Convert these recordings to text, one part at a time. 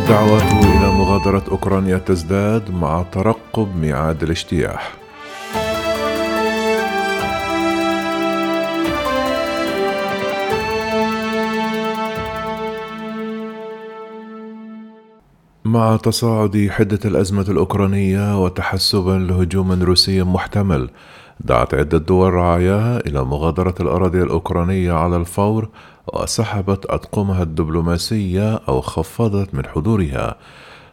الدعوات إلى مغادرة أوكرانيا تزداد مع ترقب ميعاد الاجتياح. مع تصاعد حدة الأزمة الأوكرانية وتحسبا لهجوم روسي محتمل دعت عدة دول رعاياها إلى مغادرة الأراضي الأوكرانية على الفور وسحبت أطقمها الدبلوماسية أو خفضت من حضورها.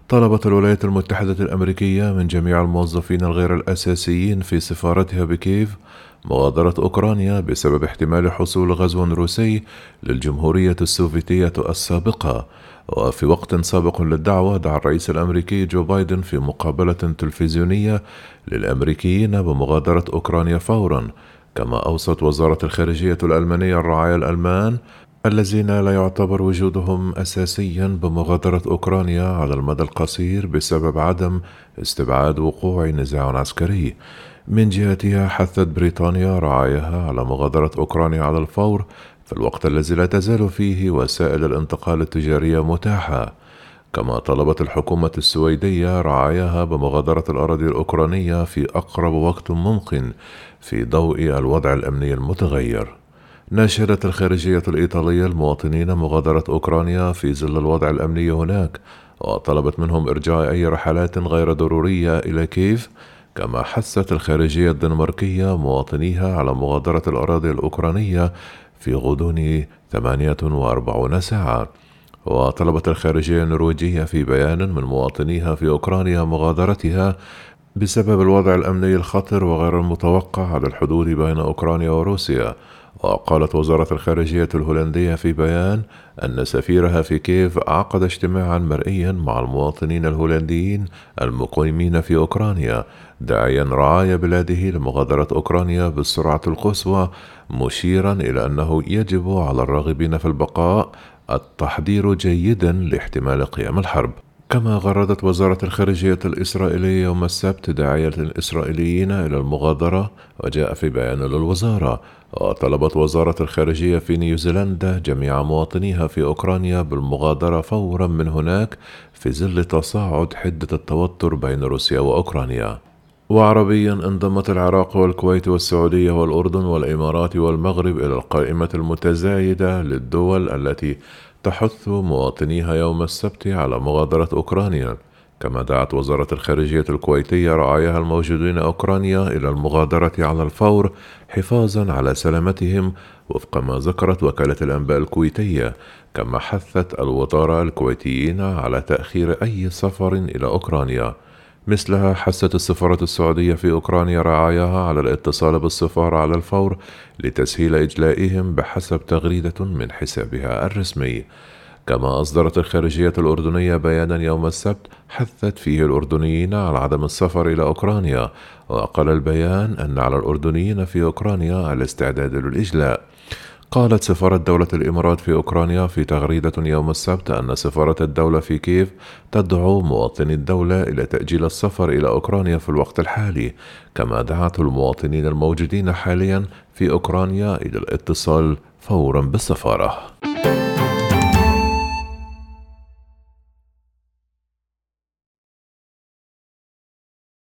طلبت الولايات المتحدة الأمريكية من جميع الموظفين الغير الأساسيين في سفارتها بكييف مغادرة أوكرانيا بسبب احتمال حصول غزو روسي للجمهورية السوفيتية السابقة. وفي وقت سابق للدعوة دعا الرئيس الأمريكي جو بايدن في مقابلة تلفزيونية للأمريكيين بمغادرة أوكرانيا فورا. كما أوصت وزارة الخارجية الألمانية الرعايا الألمان الذين لا يعتبر وجودهم أساسيا بمغادرة أوكرانيا على المدى القصير بسبب عدم استبعاد وقوع نزاع عسكري. من جهتها حثت بريطانيا رعاياها على مغادرة أوكرانيا على الفور في الوقت الذي لا تزال فيه وسائل الانتقال التجارية متاحة. كما طلبت الحكومة السويدية رعاياها بمغادرة الأراضي الأوكرانية في أقرب وقت ممكن في ضوء الوضع الأمني المتغير. ناشرت الخارجية الإيطالية المواطنين مغادرة أوكرانيا في ظل الوضع الأمني هناك وطلبت منهم إرجاع أي رحلات غير ضرورية إلى كييف كما حثت الخارجية الدنماركية مواطنيها على مغادرة الأراضي الأوكرانية في غضون 48 ساعة. وطلبت الخارجية النرويجية في بيان من مواطنيها في أوكرانيا مغادرتها بسبب الوضع الأمني الخطر وغير المتوقع على الحدود بين أوكرانيا وروسيا. وقالت وزارة الخارجية الهولندية في بيان أن سفيرها في كييف عقد اجتماعا مرئيا مع المواطنين الهولنديين المقيمين في أوكرانيا داعيا رعايا بلاده لمغادرة أوكرانيا بالسرعة القصوى مشيرا إلى أنه يجب على الراغبين في البقاء التحضير جيدا لاحتمال قيام الحرب. كما غردت وزارة الخارجية الإسرائيلية يوم السبت داعية الإسرائيليين إلى المغادرة وجاء في بيان للوزارة. وطلبت وزارة الخارجية في نيوزيلندا جميع مواطنيها في أوكرانيا بالمغادرة فورا من هناك في ظل تصاعد حدة التوتر بين روسيا وأوكرانيا. وعربيا انضمت العراق والكويت والسعودية والأردن والإمارات والمغرب إلى القائمة المتزايدة للدول التي تحث مواطنيها يوم السبت على مغادرة أوكرانيا. كما دعت وزارة الخارجية الكويتية رعاياها الموجودين أوكرانيا إلى المغادرة على الفور حفاظا على سلامتهم وفق ما ذكرت وكالة الأنباء الكويتية كما حثت الوزارة الكويتيين على تأخير أي سفر إلى أوكرانيا. مثلها حثت السفارة السعودية في أوكرانيا رعاياها على الاتصال بالسفارة على الفور لتسهيل إجلائهم بحسب تغريدة من حسابها الرسمي. كما أصدرت الخارجية الأردنية بيانا يوم السبت حثت فيه الأردنيين على عدم السفر إلى أوكرانيا وقال البيان أن على الأردنيين في أوكرانيا الاستعداد للإجلاء. قالت سفارة دولة الإمارات في أوكرانيا في تغريدة يوم السبت أن سفارة الدولة في كييف تدعو مواطني الدولة إلى تأجيل السفر إلى أوكرانيا في الوقت الحالي كما دعت المواطنين الموجودين حاليا في أوكرانيا إلى الاتصال فورا بالسفارة.